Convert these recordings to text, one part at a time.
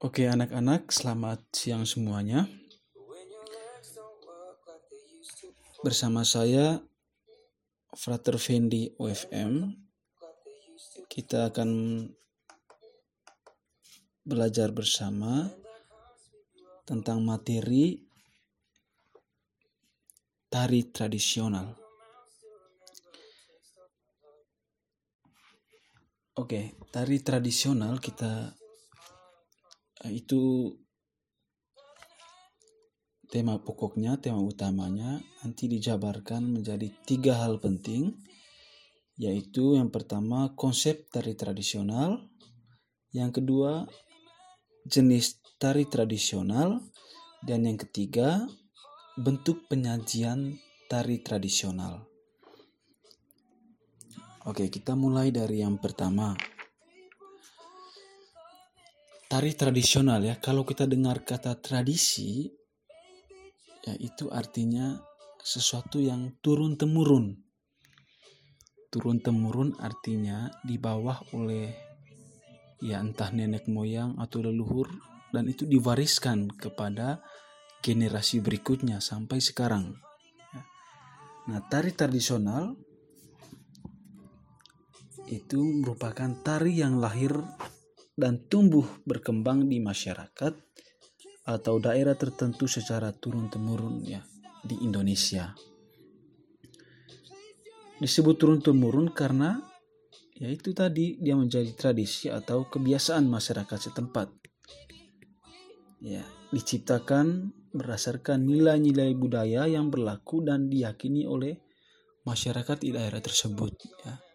Oke anak-anak, selamat siang semuanya. Bersama saya Frater Fendi OFM, kita akan belajar bersama tentang materi tari tradisional. Oke, tari tradisional kita itu tema pokoknya, tema utamanya nanti dijabarkan menjadi tiga hal penting, yaitu yang pertama konsep tari tradisional, yang kedua jenis tari tradisional, dan yang ketiga bentuk penyajian tari tradisional. Oke, kita mulai dari yang pertama tari tradisional ya. Kalau kita dengar kata tradisi, ya itu artinya sesuatu yang turun temurun. Turun temurun artinya di bawah oleh ya entah nenek moyang atau leluhur dan itu diwariskan kepada generasi berikutnya sampai sekarang. Nah, tari tradisional itu merupakan tari yang lahir dan tumbuh berkembang di masyarakat atau daerah tertentu secara turun-temurun ya di Indonesia. Disebut turun-temurun karena ya itu tadi dia menjadi tradisi atau kebiasaan masyarakat setempat. Ya, diciptakan berdasarkan nilai-nilai budaya yang berlaku dan diyakini oleh masyarakat di daerah tersebut ya.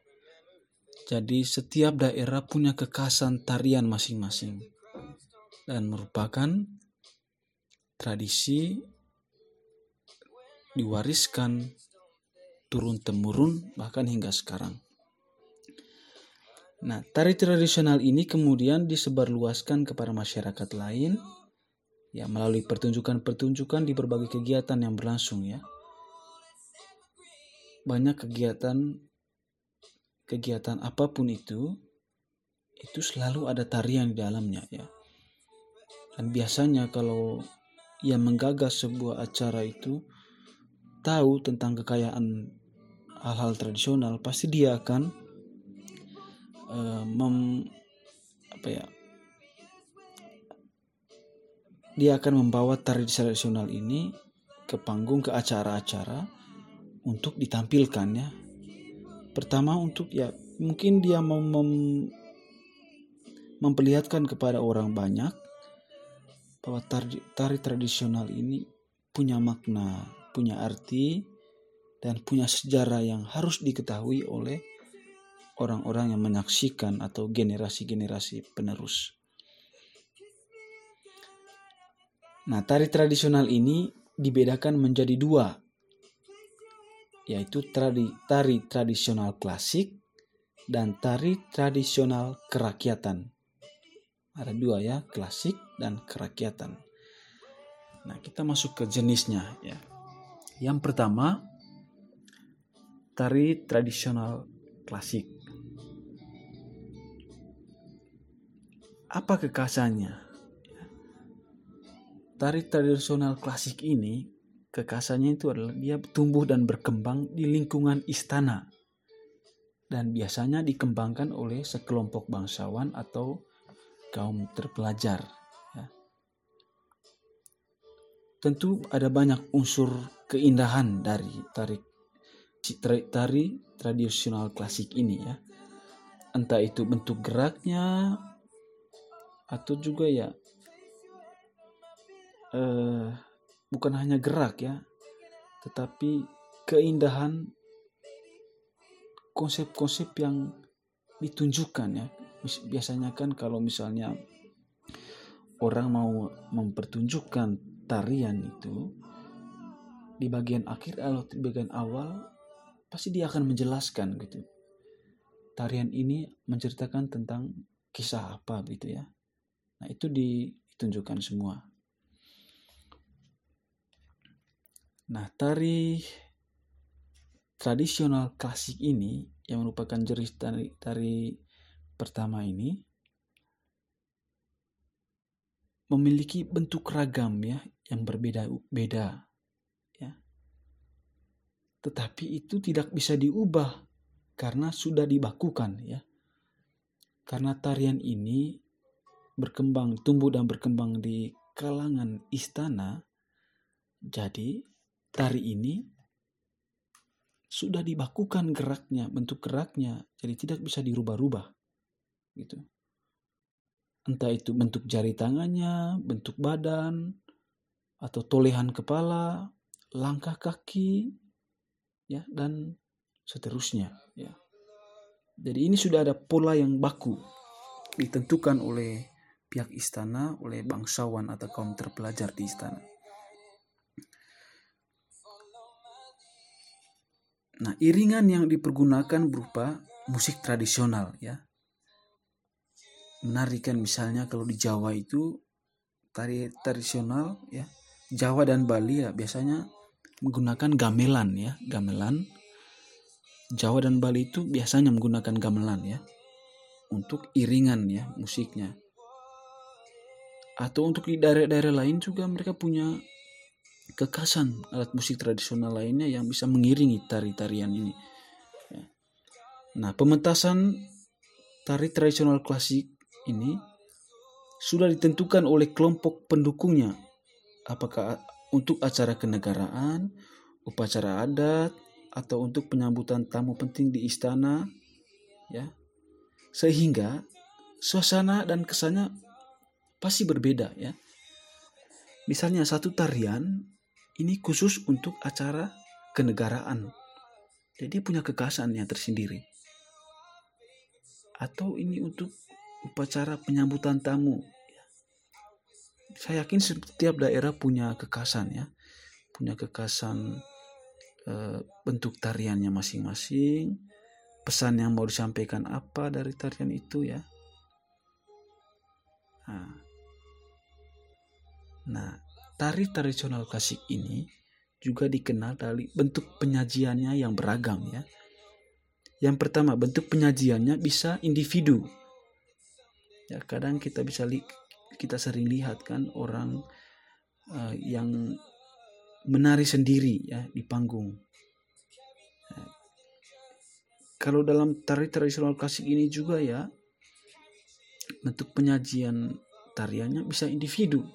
Jadi setiap daerah punya kekhasan tarian masing-masing dan merupakan tradisi diwariskan turun temurun bahkan hingga sekarang. Nah, tari tradisional ini kemudian disebarluaskan kepada masyarakat lain ya melalui pertunjukan-pertunjukan di berbagai kegiatan yang berlangsung ya. Banyak kegiatan kegiatan apa pun itu itu selalu ada tarian di dalamnya ya. Dan biasanya kalau yang menggagas sebuah acara itu tahu tentang kekayaan hal-hal tradisional, pasti dia akan uh, mem, apa ya? Dia akan membawa tari tradisional ini ke panggung ke acara-acara untuk ditampilkan ya Pertama untuk ya mungkin dia mau mem, memperlihatkan kepada orang banyak bahwa tari, tari tradisional ini punya makna, punya arti, dan punya sejarah yang harus diketahui oleh orang-orang yang menyaksikan atau generasi-generasi penerus. Nah, tari tradisional ini dibedakan menjadi dua yaitu tari, tradisional klasik dan tari tradisional kerakyatan. Ada dua ya, klasik dan kerakyatan. Nah, kita masuk ke jenisnya ya. Yang pertama, tari tradisional klasik. Apa kekhasannya? Tari tradisional klasik ini kekasannya itu adalah dia tumbuh dan berkembang di lingkungan istana dan biasanya dikembangkan oleh sekelompok bangsawan atau kaum terpelajar. Ya. Tentu ada banyak unsur keindahan dari tari tari tradisional klasik ini ya. Entah itu bentuk geraknya atau juga ya eh, bukan hanya gerak ya, tetapi keindahan konsep-konsep yang ditunjukkan ya. Biasanya kan kalau misalnya orang mau mempertunjukkan tarian itu di bagian akhir atau di bagian awal pasti dia akan menjelaskan gitu. Tarian ini menceritakan tentang kisah apa gitu ya. Nah, itu ditunjukkan semua. Nah, tari tradisional klasik ini yang merupakan jenis tari, tari pertama ini memiliki bentuk ragam ya yang berbeda-beda ya. Tetapi itu tidak bisa diubah karena sudah dibakukan ya. Karena tarian ini berkembang, tumbuh dan berkembang di kalangan istana, jadi tari ini sudah dibakukan geraknya, bentuk geraknya, jadi tidak bisa dirubah-rubah. Gitu. Entah itu bentuk jari tangannya, bentuk badan, atau tolehan kepala, langkah kaki, ya dan seterusnya. Ya. Jadi ini sudah ada pola yang baku ditentukan oleh pihak istana, oleh bangsawan atau kaum terpelajar di istana. Nah, iringan yang dipergunakan berupa musik tradisional ya. Menarikan misalnya kalau di Jawa itu tari tradisional ya. Jawa dan Bali ya biasanya menggunakan gamelan ya, gamelan Jawa dan Bali itu biasanya menggunakan gamelan ya untuk iringan ya musiknya. Atau untuk di daerah-daerah lain juga mereka punya kekasan alat musik tradisional lainnya yang bisa mengiringi tari-tarian ini. Ya. Nah, pementasan tari tradisional klasik ini sudah ditentukan oleh kelompok pendukungnya. Apakah untuk acara kenegaraan, upacara adat, atau untuk penyambutan tamu penting di istana ya sehingga suasana dan kesannya pasti berbeda ya misalnya satu tarian ini khusus untuk acara kenegaraan. Jadi punya kekasannya tersendiri. Atau ini untuk upacara penyambutan tamu. Saya yakin setiap daerah punya kekasan ya. Punya kekasan Eh, bentuk tariannya masing-masing, pesan yang mau disampaikan apa dari tarian itu ya. Nah, nah tari tradisional klasik ini juga dikenal dari bentuk penyajiannya yang beragam ya. Yang pertama, bentuk penyajiannya bisa individu. Ya, kadang kita bisa li kita sering lihat kan orang uh, yang menari sendiri ya di panggung. Kalau dalam tari tradisional klasik ini juga ya bentuk penyajian tariannya bisa individu.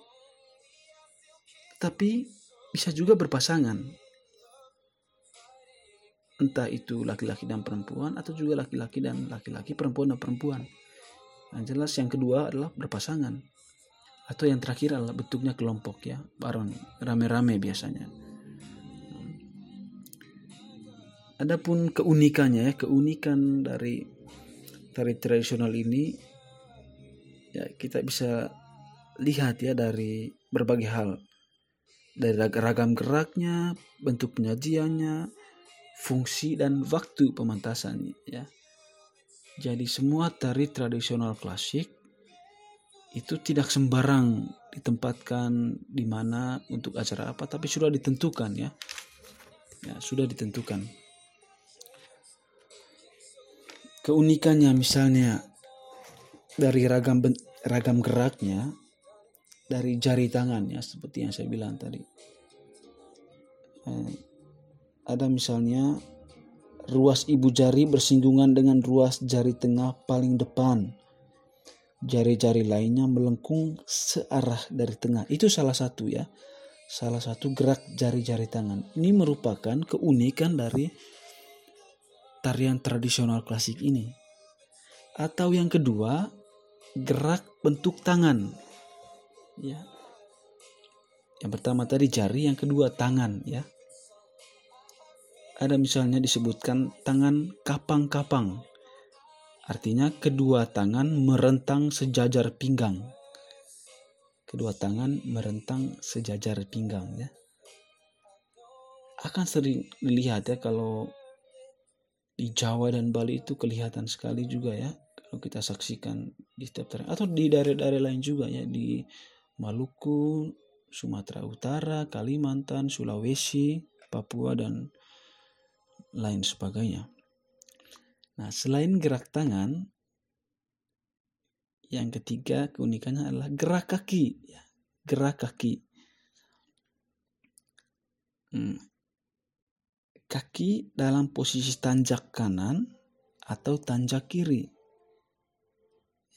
Tapi bisa juga berpasangan. Entah itu laki-laki dan perempuan atau juga laki-laki dan laki-laki, perempuan dan perempuan. Yang jelas yang kedua adalah berpasangan atau yang terakhir adalah bentuknya kelompok ya bareng rame-rame biasanya adapun keunikannya ya keunikan dari tari tradisional ini ya kita bisa lihat ya dari berbagai hal dari ragam geraknya bentuk penyajiannya fungsi dan waktu pementasannya ya. Jadi semua tari tradisional klasik itu tidak sembarang ditempatkan di mana untuk acara apa tapi sudah ditentukan ya. Ya sudah ditentukan. Keunikannya misalnya dari ragam ragam geraknya dari jari tangannya seperti yang saya bilang tadi eh, ada misalnya ruas ibu jari bersinggungan dengan ruas jari tengah paling depan jari-jari lainnya melengkung searah dari tengah. Itu salah satu ya. Salah satu gerak jari-jari tangan. Ini merupakan keunikan dari tarian tradisional klasik ini. Atau yang kedua, gerak bentuk tangan. Ya. Yang pertama tadi jari, yang kedua tangan ya. Ada misalnya disebutkan tangan kapang-kapang Artinya kedua tangan merentang sejajar pinggang. Kedua tangan merentang sejajar pinggang ya. Akan sering dilihat ya kalau di Jawa dan Bali itu kelihatan sekali juga ya kalau kita saksikan di setiap daerah atau di daerah-daerah lain juga ya di Maluku, Sumatera Utara, Kalimantan, Sulawesi, Papua dan lain sebagainya. Nah, selain gerak tangan, yang ketiga keunikannya adalah gerak kaki. Ya. gerak kaki. Hmm. Kaki dalam posisi tanjak kanan atau tanjak kiri.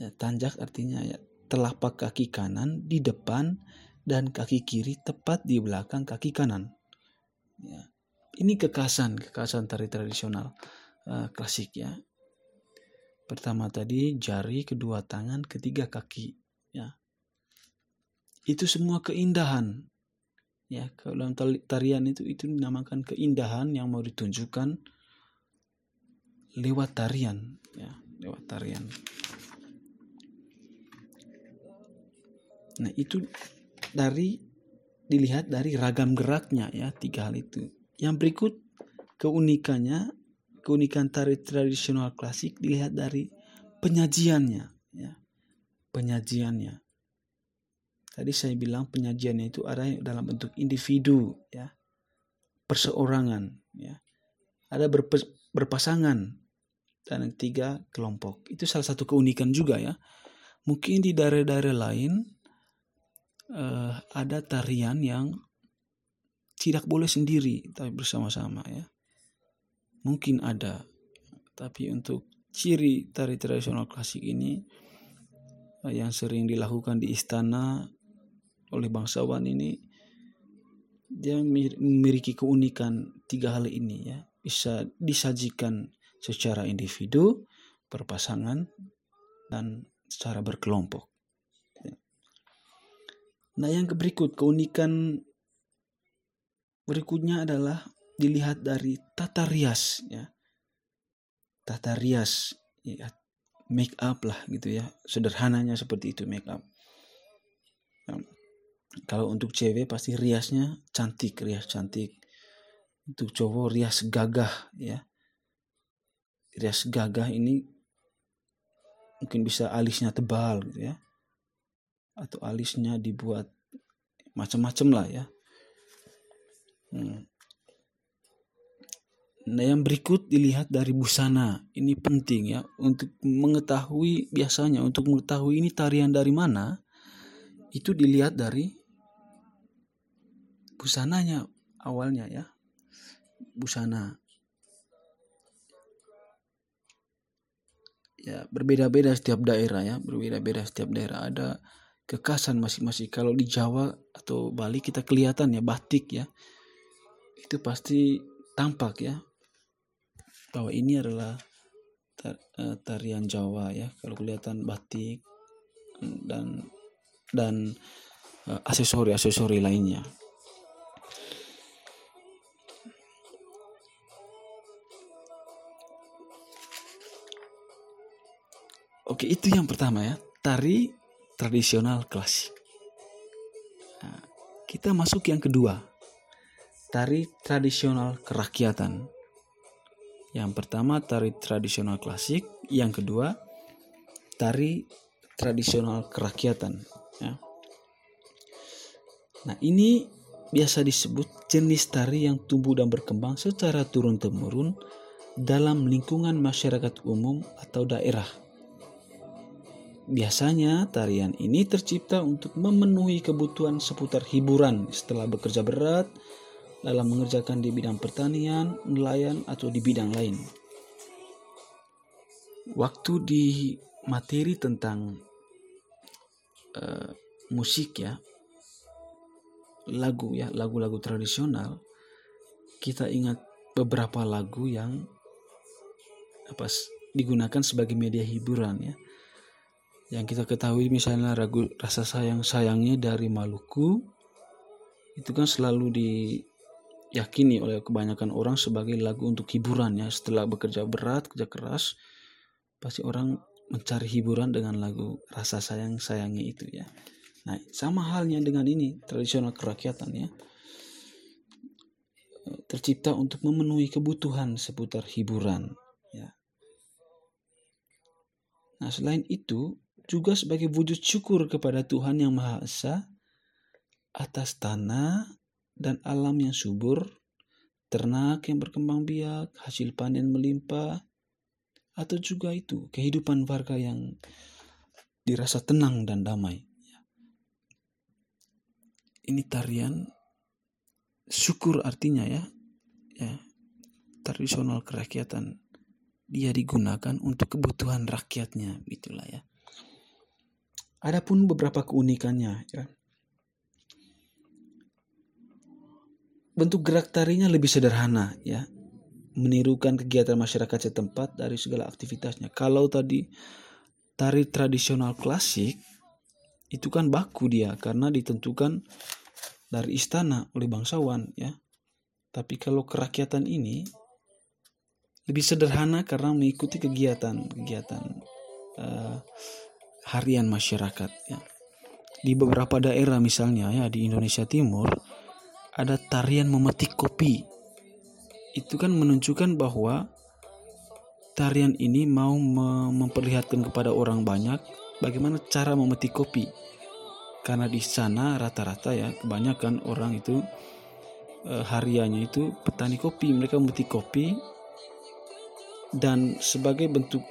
Ya, tanjak artinya ya telapak kaki kanan di depan dan kaki kiri tepat di belakang kaki kanan. Ya. Ini kekasan, kekasan tari tradisional uh, klasik ya. Pertama tadi jari, kedua tangan, ketiga kaki. Ya. Itu semua keindahan. Ya, kalau dalam tarian itu itu dinamakan keindahan yang mau ditunjukkan lewat tarian, ya, lewat tarian. Nah, itu dari dilihat dari ragam geraknya ya, tiga hal itu. Yang berikut keunikannya, keunikan tari tradisional klasik dilihat dari penyajiannya ya. Penyajiannya. Tadi saya bilang penyajiannya itu ada dalam bentuk individu ya. Perseorangan ya. Ada berpasangan dan tiga kelompok. Itu salah satu keunikan juga ya. Mungkin di daerah-daerah lain uh, ada tarian yang tidak boleh sendiri tapi bersama-sama ya. Mungkin ada. Tapi untuk ciri tari tradisional klasik ini uh, yang sering dilakukan di istana oleh bangsawan ini dia memiliki keunikan tiga hal ini ya bisa disajikan secara individu berpasangan dan secara berkelompok Nah, yang berikut keunikan berikutnya adalah dilihat dari tata rias ya. Tata rias ya, make up lah gitu ya. Sederhananya seperti itu make up. Nah, kalau untuk cewek pasti riasnya cantik, rias cantik. Untuk cowok rias gagah ya. Rias gagah ini mungkin bisa alisnya tebal gitu ya atau alisnya dibuat macam-macam lah ya. Hmm. Nah yang berikut dilihat dari busana ini penting ya untuk mengetahui biasanya untuk mengetahui ini tarian dari mana itu dilihat dari busananya awalnya ya busana ya berbeda-beda setiap daerah ya berbeda-beda setiap daerah ada kekasan masing-masing. Kalau di Jawa atau Bali kita kelihatan ya batik ya. Itu pasti tampak ya bahwa ini adalah eh, tarian Jawa ya. Kalau kelihatan batik dan dan eh, aksesori-aksesori lainnya. Oke, itu yang pertama ya. Tari tradisional klasik. Nah, kita masuk yang kedua, tari tradisional kerakyatan. Yang pertama tari tradisional klasik, yang kedua tari tradisional kerakyatan. Ya. Nah ini biasa disebut jenis tari yang tumbuh dan berkembang secara turun-temurun dalam lingkungan masyarakat umum atau daerah Biasanya tarian ini tercipta untuk memenuhi kebutuhan seputar hiburan setelah bekerja berat dalam mengerjakan di bidang pertanian, nelayan, atau di bidang lain. Waktu di materi tentang uh, musik ya, lagu ya, lagu-lagu tradisional, kita ingat beberapa lagu yang apa digunakan sebagai media hiburan ya yang kita ketahui misalnya ragu rasa sayang sayangnya dari Maluku itu kan selalu diyakini oleh kebanyakan orang sebagai lagu untuk hiburan ya. Setelah bekerja berat kerja keras pasti orang mencari hiburan dengan lagu rasa sayang sayangnya itu ya. Nah sama halnya dengan ini tradisional kerakyatan ya. Tercipta untuk memenuhi kebutuhan seputar hiburan ya. Nah selain itu juga sebagai wujud syukur kepada Tuhan Yang Maha Esa atas tanah dan alam yang subur, ternak yang berkembang biak, hasil panen melimpah, atau juga itu kehidupan warga yang dirasa tenang dan damai. ini tarian syukur artinya ya ya tradisional kerakyatan dia digunakan untuk kebutuhan rakyatnya itulah ya adapun beberapa keunikannya ya. Bentuk gerak tarinya lebih sederhana ya. Menirukan kegiatan masyarakat setempat dari segala aktivitasnya. Kalau tadi tari tradisional klasik itu kan baku dia karena ditentukan dari istana oleh bangsawan ya. Tapi kalau kerakyatan ini lebih sederhana karena mengikuti kegiatan-kegiatan uh, harian masyarakat ya. Di beberapa daerah misalnya ya di Indonesia Timur ada tarian memetik kopi. Itu kan menunjukkan bahwa tarian ini mau memperlihatkan kepada orang banyak bagaimana cara memetik kopi karena di sana rata-rata ya kebanyakan orang itu e, hariannya itu petani kopi mereka memetik kopi dan sebagai bentuk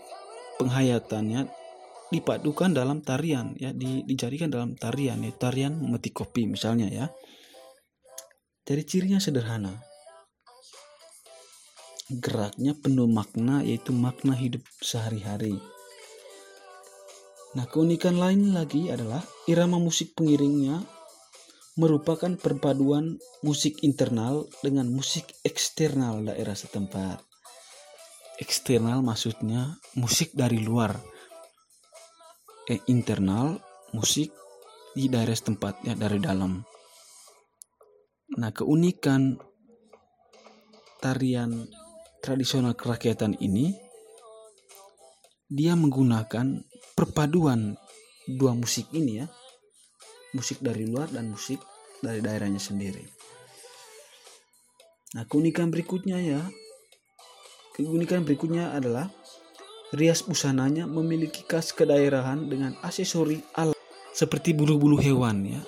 penghayatannya dipadukan dalam tarian ya di, dijadikan dalam tarian ya tarian memetik kopi misalnya ya dari cirinya sederhana geraknya penuh makna yaitu makna hidup sehari-hari Nah, keunikan lain lagi adalah irama musik pengiringnya merupakan perpaduan musik internal dengan musik eksternal daerah setempat. Eksternal maksudnya musik dari luar. Eh, internal musik di daerah setempat ya dari dalam. Nah, keunikan tarian tradisional kerakyatan ini dia menggunakan perpaduan dua musik ini ya. Musik dari luar dan musik dari daerahnya sendiri. Nah keunikan berikutnya ya. Keunikan berikutnya adalah rias busananya memiliki khas kedaerahan dengan aksesori alat seperti bulu-bulu hewan ya.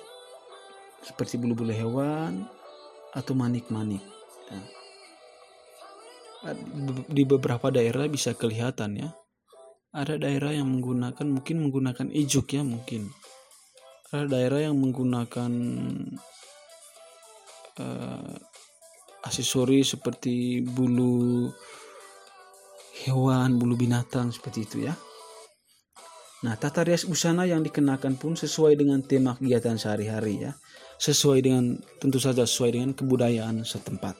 Seperti bulu-bulu hewan atau manik-manik. Ya. di beberapa daerah bisa kelihatan ya. Ada daerah yang menggunakan mungkin menggunakan ijuk ya mungkin. Ada daerah yang menggunakan uh, aksesori seperti bulu hewan, bulu binatang seperti itu ya. Nah, tata rias busana yang dikenakan pun sesuai dengan tema kegiatan sehari-hari ya. Sesuai dengan tentu saja sesuai dengan kebudayaan setempat.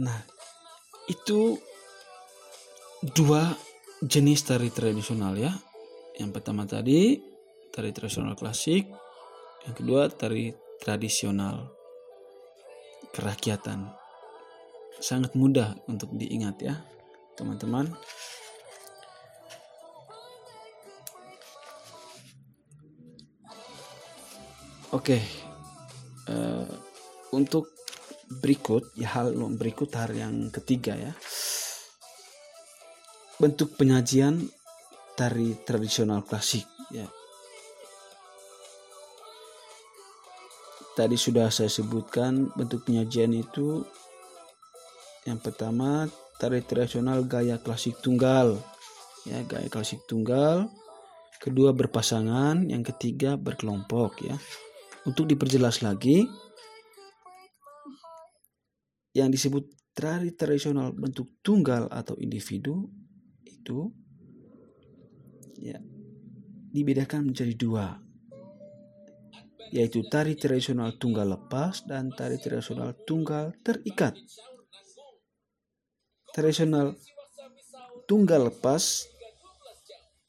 Nah, itu dua jenis tari tradisional ya. Yang pertama tadi tari tradisional klasik, yang kedua tari tradisional kerakyatan. Sangat mudah untuk diingat ya, teman-teman. Oke, uh, untuk berikut ya hal berikut hal yang ketiga ya bentuk penyajian tari tradisional klasik ya. Tadi sudah saya sebutkan bentuk penyajian itu yang pertama tari tradisional gaya klasik tunggal. Ya gaya klasik tunggal. Kedua berpasangan. Yang ketiga berkelompok ya. Untuk diperjelas lagi yang disebut tari tradisional bentuk tunggal atau individu itu ya dibedakan menjadi dua yaitu tari tradisional tunggal lepas dan tari tradisional tunggal terikat. Tradisional tunggal lepas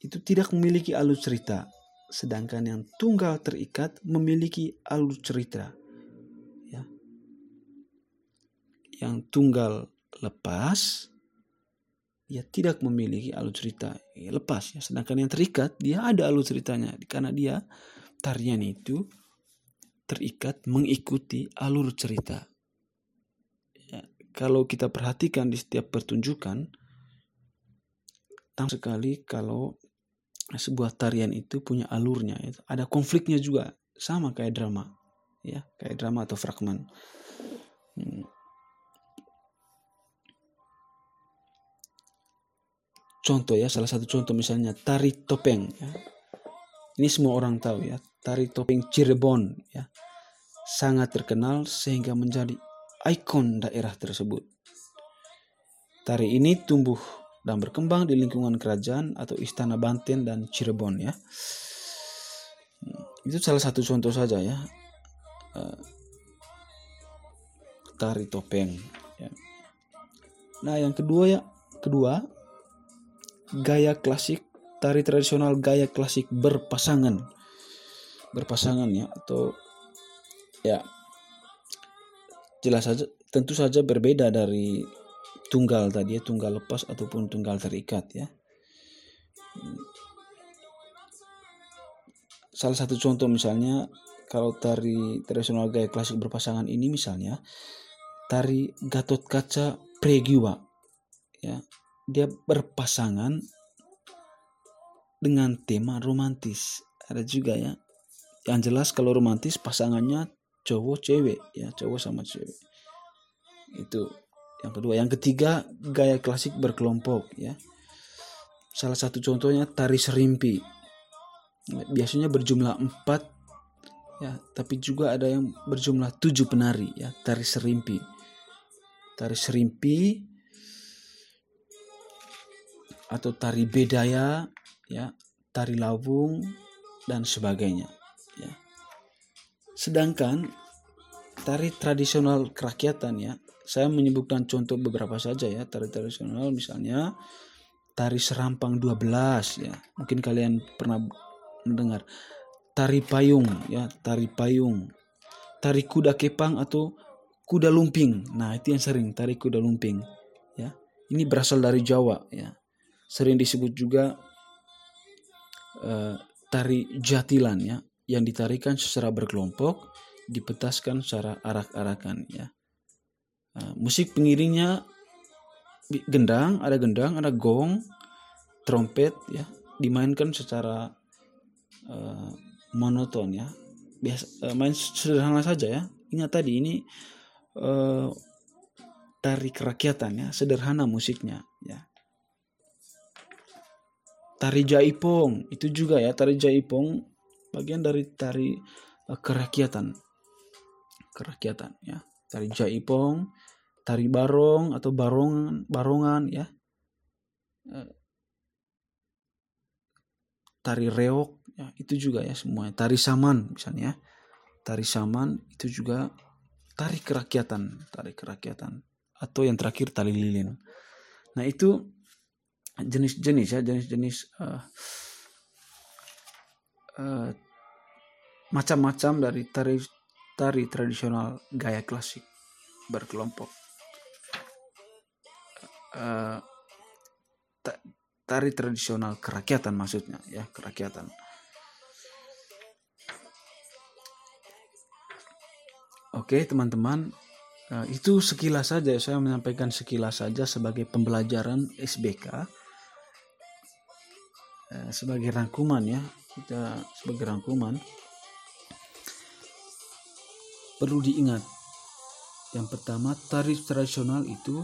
itu tidak memiliki alur cerita, sedangkan yang tunggal terikat memiliki alur cerita. Ya. Yang tunggal lepas ya tidak memiliki alur cerita ya, lepas ya sedangkan yang terikat dia ada alur ceritanya karena dia tarian itu terikat mengikuti alur cerita kalau kita perhatikan di setiap pertunjukan tampak sekali kalau sebuah tarian itu punya alurnya ada konfliknya juga sama kayak drama ya kayak drama atau fragmen hmm. contoh ya salah satu contoh misalnya tari topeng ya. Ini semua orang tahu ya, tari topeng Cirebon ya. Sangat terkenal sehingga menjadi ikon daerah tersebut. Tari ini tumbuh dan berkembang di lingkungan kerajaan atau istana Banten dan Cirebon ya. Hmm, itu salah satu contoh saja ya. Eh, tari topeng ya. Nah, yang kedua ya, kedua gaya klasik tari tradisional gaya klasik berpasangan. Berpasangan ya atau ya jelas saja tentu saja berbeda dari tunggal tadi ya tunggal lepas ataupun tunggal terikat ya. Salah satu contoh misalnya kalau tari tradisional gaya klasik berpasangan ini misalnya tari Gatot Kaca Pregiwa ya dia berpasangan dengan tema romantis. Ada juga ya yang jelas kalau romantis pasangannya cowok cewek ya cowok sama cewek itu yang kedua, yang ketiga gaya klasik berkelompok ya. Salah satu contohnya tari serimpi. Biasanya berjumlah empat ya, tapi juga ada yang berjumlah tujuh penari ya, tari serimpi. Tari serimpi atau tari bedaya ya, tari lawung dan sebagainya ya. Sedangkan tari tradisional kerakyatan ya saya menyebutkan contoh beberapa saja ya tari tradisional misalnya tari serampang 12 ya. Mungkin kalian pernah mendengar tari payung ya, tari payung. Tari kuda kepang atau kuda lumping. Nah, itu yang sering tari kuda lumping ya. Ini berasal dari Jawa ya. Sering disebut juga uh, tari jatilan ya yang ditarikan secara berkelompok dipetaskan secara arak-arakan ya Nah, musik pengiringnya gendang, ada gendang, ada gong, trompet ya, dimainkan secara uh, monoton ya. Biasa uh, main sederhana saja ya. Ingat tadi ini uh, tari kerakyatan ya, sederhana musiknya ya. Tari jaipong itu juga ya, tari jaipong bagian dari tari uh, kerakyatan. Kerakyatan ya tari jaipong, tari barong atau barongan, barongan ya. Eh, tari reok ya, itu juga ya semuanya. Tari saman misalnya. Tari saman itu juga tari kerakyatan, tari kerakyatan atau yang terakhir tari lilin. Nah, itu jenis-jenis ya, jenis-jenis uh, uh, macam-macam dari tari tari tradisional gaya klasik berkelompok. Uh, tari tradisional kerakyatan maksudnya ya kerakyatan. Oke teman-teman uh, itu sekilas saja saya menyampaikan sekilas saja sebagai pembelajaran SBK eh, sebagai rangkuman ya kita sebagai rangkuman perlu diingat. Yang pertama, tari tradisional itu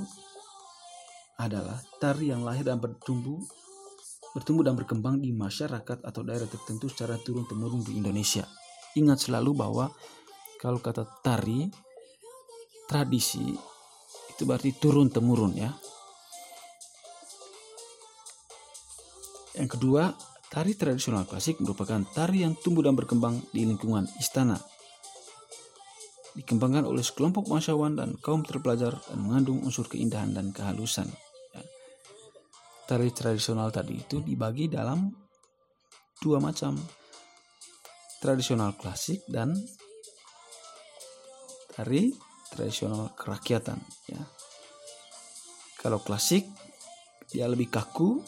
adalah tari yang lahir dan bertumbuh bertumbuh dan berkembang di masyarakat atau daerah tertentu secara turun-temurun di Indonesia. Ingat selalu bahwa kalau kata tari tradisi itu berarti turun-temurun ya. Yang kedua, tari tradisional klasik merupakan tari yang tumbuh dan berkembang di lingkungan istana dikembangkan oleh sekelompok bangsawan dan kaum terpelajar dan mengandung unsur keindahan dan kehalusan. Ya. Tari tradisional tadi itu dibagi dalam dua macam, tradisional klasik dan tari tradisional kerakyatan. Ya. Kalau klasik dia lebih kaku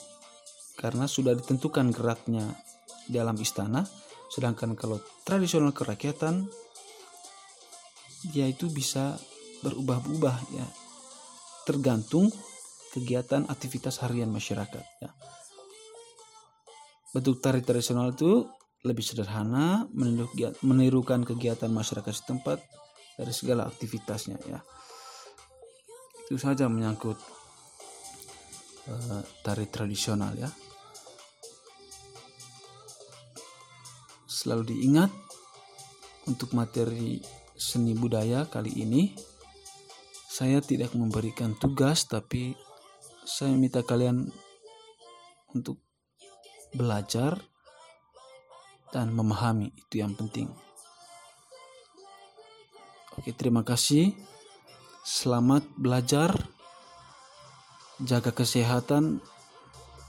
karena sudah ditentukan geraknya dalam istana, sedangkan kalau tradisional kerakyatan dia itu bisa berubah-ubah ya. Tergantung kegiatan aktivitas harian masyarakat ya. Bentuk tari tradisional itu lebih sederhana menirukan kegiatan masyarakat setempat dari segala aktivitasnya ya. Itu saja menyangkut uh, tari tradisional ya selalu diingat untuk materi seni budaya kali ini saya tidak memberikan tugas tapi saya minta kalian untuk belajar dan memahami itu yang penting. Oke, terima kasih. Selamat belajar. Jaga kesehatan.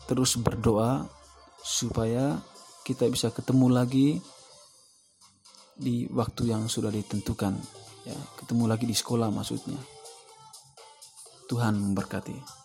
Terus berdoa supaya kita bisa ketemu lagi di waktu yang sudah ditentukan. Ya, ketemu lagi di sekolah maksudnya. Tuhan memberkati.